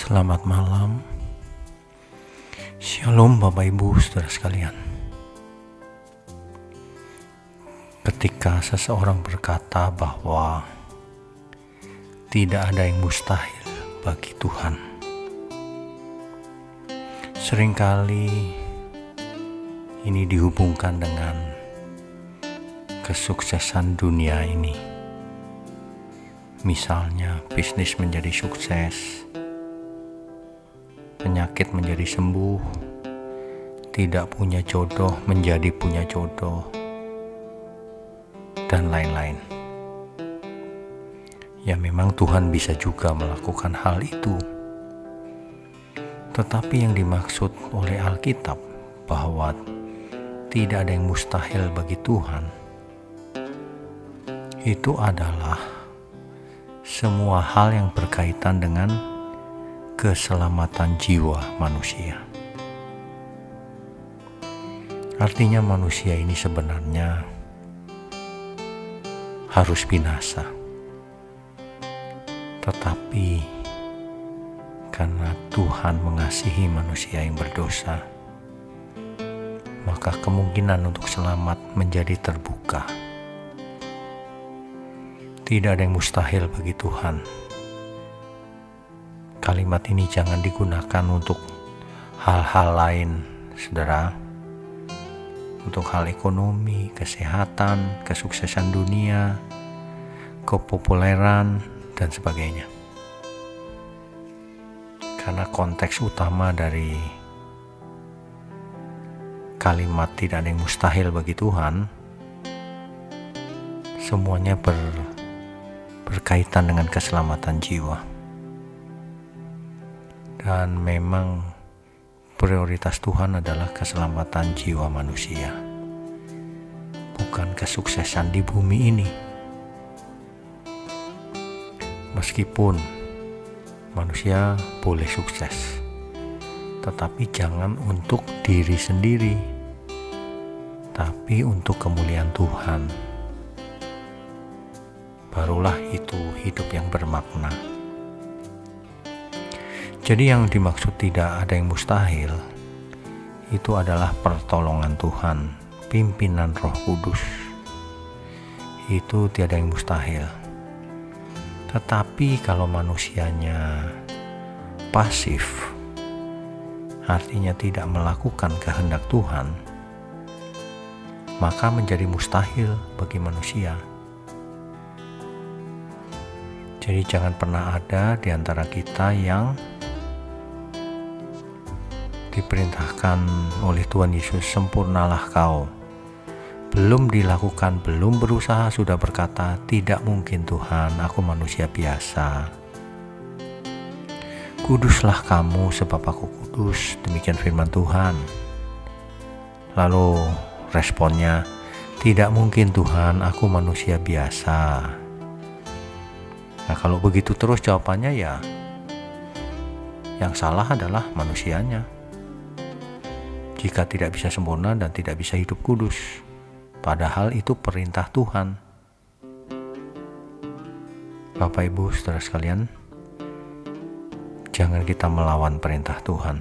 Selamat malam. Shalom Bapak Ibu Saudara sekalian. Ketika seseorang berkata bahwa tidak ada yang mustahil bagi Tuhan. Seringkali ini dihubungkan dengan kesuksesan dunia ini. Misalnya bisnis menjadi sukses, penyakit menjadi sembuh, tidak punya jodoh menjadi punya jodoh, dan lain-lain. Ya, memang Tuhan bisa juga melakukan hal itu, tetapi yang dimaksud oleh Alkitab bahwa tidak ada yang mustahil bagi Tuhan itu adalah semua hal yang berkaitan dengan keselamatan jiwa manusia. Artinya, manusia ini sebenarnya harus binasa, tetapi karena Tuhan mengasihi manusia yang berdosa, maka kemungkinan untuk selamat menjadi terbuka. Tidak ada yang mustahil bagi Tuhan kalimat ini jangan digunakan untuk hal-hal lain, saudara. Untuk hal ekonomi, kesehatan, kesuksesan dunia, kepopuleran, dan sebagainya. Karena konteks utama dari kalimat tidak ada yang mustahil bagi Tuhan, semuanya ber, berkaitan dengan keselamatan jiwa dan memang prioritas Tuhan adalah keselamatan jiwa manusia, bukan kesuksesan di bumi ini. Meskipun manusia boleh sukses, tetapi jangan untuk diri sendiri, tapi untuk kemuliaan Tuhan. Barulah itu hidup yang bermakna. Jadi yang dimaksud tidak ada yang mustahil itu adalah pertolongan Tuhan, pimpinan Roh Kudus. Itu tiada yang mustahil. Tetapi kalau manusianya pasif, artinya tidak melakukan kehendak Tuhan, maka menjadi mustahil bagi manusia. Jadi jangan pernah ada di antara kita yang diperintahkan oleh Tuhan Yesus, sempurnalah kau. Belum dilakukan, belum berusaha, sudah berkata, tidak mungkin Tuhan, aku manusia biasa. Kuduslah kamu sebab aku kudus, demikian firman Tuhan. Lalu responnya, tidak mungkin Tuhan, aku manusia biasa. Nah kalau begitu terus jawabannya ya, yang salah adalah manusianya jika tidak bisa sempurna dan tidak bisa hidup kudus. Padahal itu perintah Tuhan. Bapak Ibu saudara sekalian, jangan kita melawan perintah Tuhan.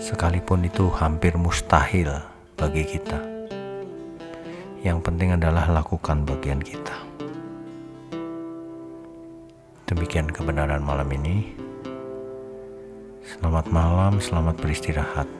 Sekalipun itu hampir mustahil bagi kita. Yang penting adalah lakukan bagian kita. Demikian kebenaran malam ini. Selamat malam, selamat beristirahat.